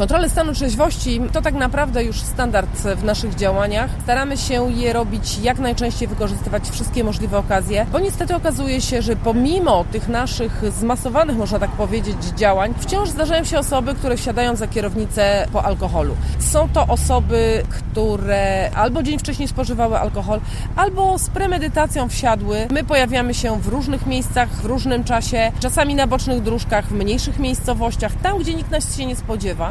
Kontrole stanu trzeźwości to tak naprawdę już standard w naszych działaniach. Staramy się je robić jak najczęściej, wykorzystywać wszystkie możliwe okazje, bo niestety okazuje się, że pomimo tych naszych zmasowanych, można tak powiedzieć, działań, wciąż zdarzają się osoby, które wsiadają za kierownicę po alkoholu. Są to osoby, które albo dzień wcześniej spożywały alkohol, albo z premedytacją wsiadły. My pojawiamy się w różnych miejscach, w różnym czasie, czasami na bocznych dróżkach, w mniejszych miejscowościach, tam gdzie nikt nas się nie spodziewa.